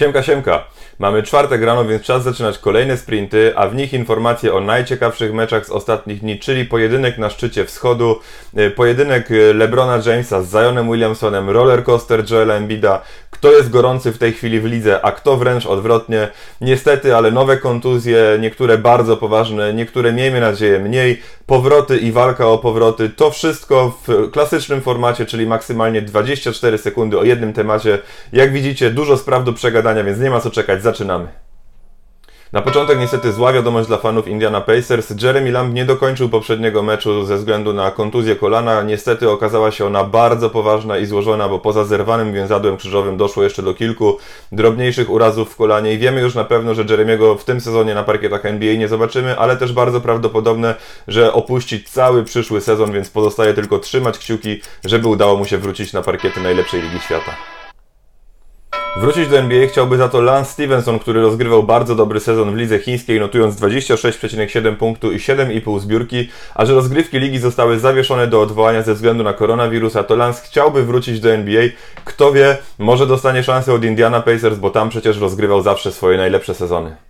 Siemka, siemka. Mamy czwartek rano, więc czas zaczynać kolejne sprinty, a w nich informacje o najciekawszych meczach z ostatnich dni, czyli pojedynek na szczycie wschodu, y, pojedynek y, LeBrona Jamesa z Zionem Williamsonem, rollercoaster Joela Embida, kto jest gorący w tej chwili w lidze, a kto wręcz odwrotnie. Niestety, ale nowe kontuzje, niektóre bardzo poważne, niektóre miejmy nadzieję mniej, powroty i walka o powroty, to wszystko w klasycznym formacie, czyli maksymalnie 24 sekundy o jednym temacie. Jak widzicie, dużo spraw do przegadania, więc nie ma co czekać, zaczynamy. Na początek niestety zła wiadomość dla fanów Indiana Pacers. Jeremy Lamb nie dokończył poprzedniego meczu ze względu na kontuzję kolana. Niestety okazała się ona bardzo poważna i złożona, bo poza zerwanym więzadłem krzyżowym doszło jeszcze do kilku drobniejszych urazów w kolanie i wiemy już na pewno, że Jeremiego w tym sezonie na parkietach NBA nie zobaczymy, ale też bardzo prawdopodobne, że opuści cały przyszły sezon, więc pozostaje tylko trzymać kciuki, żeby udało mu się wrócić na parkiety najlepszej ligi świata. Wrócić do NBA chciałby za to Lance Stevenson, który rozgrywał bardzo dobry sezon w lidze chińskiej, notując 26,7 punktu i 7,5 zbiórki, a że rozgrywki ligi zostały zawieszone do odwołania ze względu na koronawirusa, to Lance chciałby wrócić do NBA. Kto wie, może dostanie szansę od Indiana Pacers, bo tam przecież rozgrywał zawsze swoje najlepsze sezony.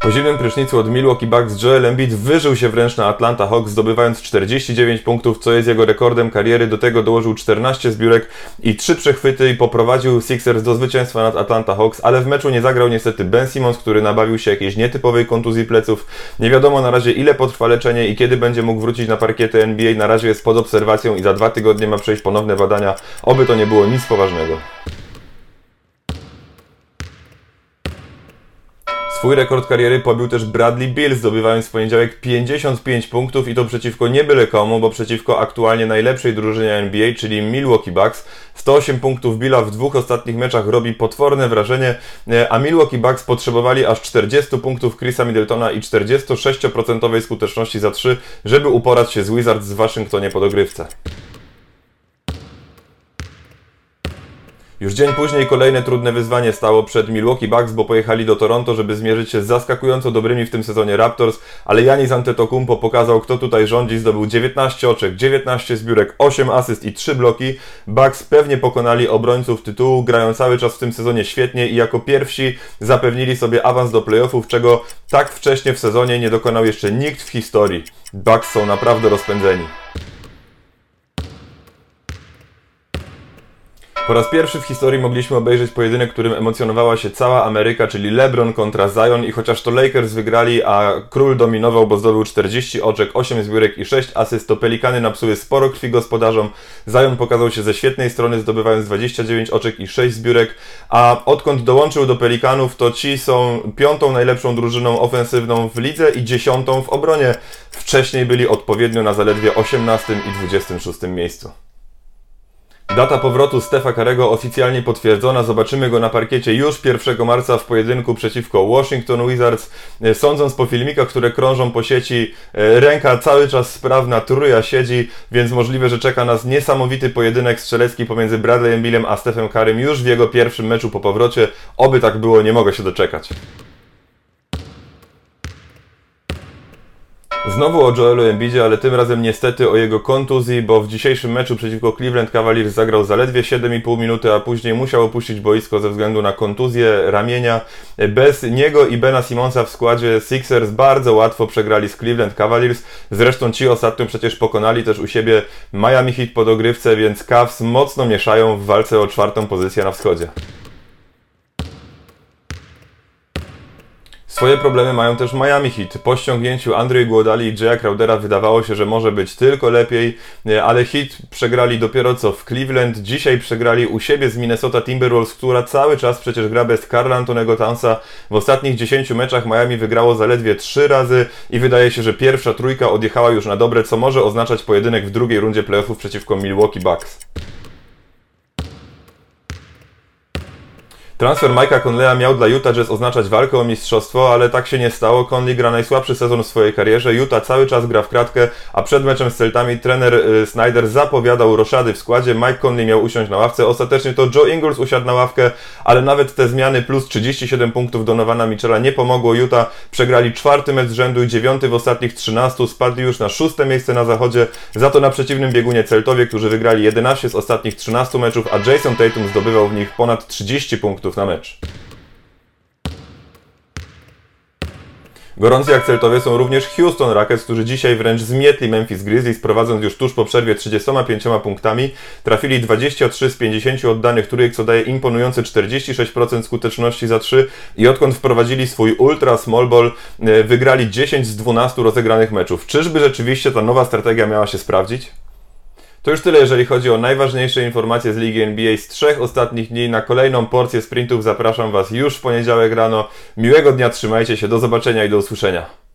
Po zimnym prysznicu od Milwaukee Bucks Joel Embiid wyżył się wręcz na Atlanta Hawks, zdobywając 49 punktów, co jest jego rekordem kariery. Do tego dołożył 14 zbiórek i 3 przechwyty i poprowadził Sixers do zwycięstwa nad Atlanta Hawks, ale w meczu nie zagrał niestety Ben Simmons, który nabawił się jakiejś nietypowej kontuzji pleców. Nie wiadomo na razie ile potrwa leczenie i kiedy będzie mógł wrócić na parkiety NBA. Na razie jest pod obserwacją i za dwa tygodnie ma przejść ponowne badania. Oby to nie było nic poważnego. Swój rekord kariery pobił też Bradley Bill, zdobywając w poniedziałek 55 punktów i to przeciwko nie byle komu, bo przeciwko aktualnie najlepszej drużynie NBA, czyli Milwaukee Bucks. 108 punktów Billa w dwóch ostatnich meczach robi potworne wrażenie, e, a Milwaukee Bucks potrzebowali aż 40 punktów Chrisa Middletona i 46% skuteczności za 3, żeby uporać się z Wizards w Waszyngtonie po dogrywce. Już dzień później kolejne trudne wyzwanie stało przed Milwaukee Bucks, bo pojechali do Toronto, żeby zmierzyć się z zaskakująco dobrymi w tym sezonie Raptors, ale Janis Antetokounmpo pokazał, kto tutaj rządzi, zdobył 19 oczek, 19 zbiórek, 8 asyst i 3 bloki. Bucks pewnie pokonali obrońców tytułu, grają cały czas w tym sezonie świetnie i jako pierwsi zapewnili sobie awans do playoffów, czego tak wcześnie w sezonie nie dokonał jeszcze nikt w historii. Bucks są naprawdę rozpędzeni. Po raz pierwszy w historii mogliśmy obejrzeć pojedynek, którym emocjonowała się cała Ameryka, czyli LeBron kontra Zion i chociaż to Lakers wygrali, a król dominował, bo zdobył 40 oczek, 8 zbiórek i 6 asyst, to Pelikany napsuły sporo krwi gospodarzom. Zion pokazał się ze świetnej strony, zdobywając 29 oczek i 6 zbiórek, a odkąd dołączył do Pelikanów, to ci są piątą najlepszą drużyną ofensywną w lidze i dziesiątą w obronie. Wcześniej byli odpowiednio na zaledwie 18 i 26 miejscu. Data powrotu Stefa Karego oficjalnie potwierdzona. Zobaczymy go na parkiecie już 1 marca w pojedynku przeciwko Washington Wizards. E, sądząc po filmikach, które krążą po sieci, e, ręka cały czas sprawna, truja siedzi, więc możliwe, że czeka nas niesamowity pojedynek strzelecki pomiędzy Bradleyem Billem a Stefem Karym już w jego pierwszym meczu po powrocie. Oby tak było, nie mogę się doczekać. Znowu o Joelu Embidzie, ale tym razem niestety o jego kontuzji, bo w dzisiejszym meczu przeciwko Cleveland Cavaliers zagrał zaledwie 7,5 minuty, a później musiał opuścić boisko ze względu na kontuzję ramienia. Bez niego i Bena Simonsa w składzie Sixers bardzo łatwo przegrali z Cleveland Cavaliers. Zresztą ci ostatnio przecież pokonali też u siebie Miami Heat po dogrywce, więc Cavs mocno mieszają w walce o czwartą pozycję na wschodzie. Swoje problemy mają też Miami Heat. Po ściągnięciu Andrej Głodali i Jaya Crowdera wydawało się, że może być tylko lepiej, e, ale Heat przegrali dopiero co w Cleveland. Dzisiaj przegrali u siebie z Minnesota Timberwolves, która cały czas przecież gra bez Karla Antonego Townsa. W ostatnich 10 meczach Miami wygrało zaledwie 3 razy i wydaje się, że pierwsza trójka odjechała już na dobre, co może oznaczać pojedynek w drugiej rundzie playoffów przeciwko Milwaukee Bucks. Transfer Mike'a Conleya miał dla Utah Jazz oznaczać walkę o mistrzostwo, ale tak się nie stało. Conley gra najsłabszy sezon w swojej karierze. Utah cały czas gra w kratkę, a przed meczem z Celtami trener y, Snyder zapowiadał roszady w składzie. Mike Conley miał usiąść na ławce. Ostatecznie to Joe Ingles usiadł na ławkę, ale nawet te zmiany plus 37 punktów Donowana Mitchella nie pomogło. Utah przegrali czwarty mecz z rzędu i dziewiąty w ostatnich 13. Spadli już na szóste miejsce na zachodzie. Za to na przeciwnym biegunie Celtowie, którzy wygrali 11 z ostatnich 13 meczów, a Jason Tatum zdobywał w nich ponad 30 punktów na mecz. Gorący jak Celtowie są również Houston Rockets, którzy dzisiaj wręcz zmietli Memphis Grizzlies, prowadząc już tuż po przerwie 35 punktami. Trafili 23 z 50 oddanych trójek, co daje imponujące 46% skuteczności za 3 i odkąd wprowadzili swój ultra small ball, e, wygrali 10 z 12 rozegranych meczów. Czyżby rzeczywiście ta nowa strategia miała się sprawdzić? To już tyle, jeżeli chodzi o najważniejsze informacje z Ligi NBA z trzech ostatnich dni. Na kolejną porcję sprintów zapraszam Was już w poniedziałek rano. Miłego dnia, trzymajcie się, do zobaczenia i do usłyszenia.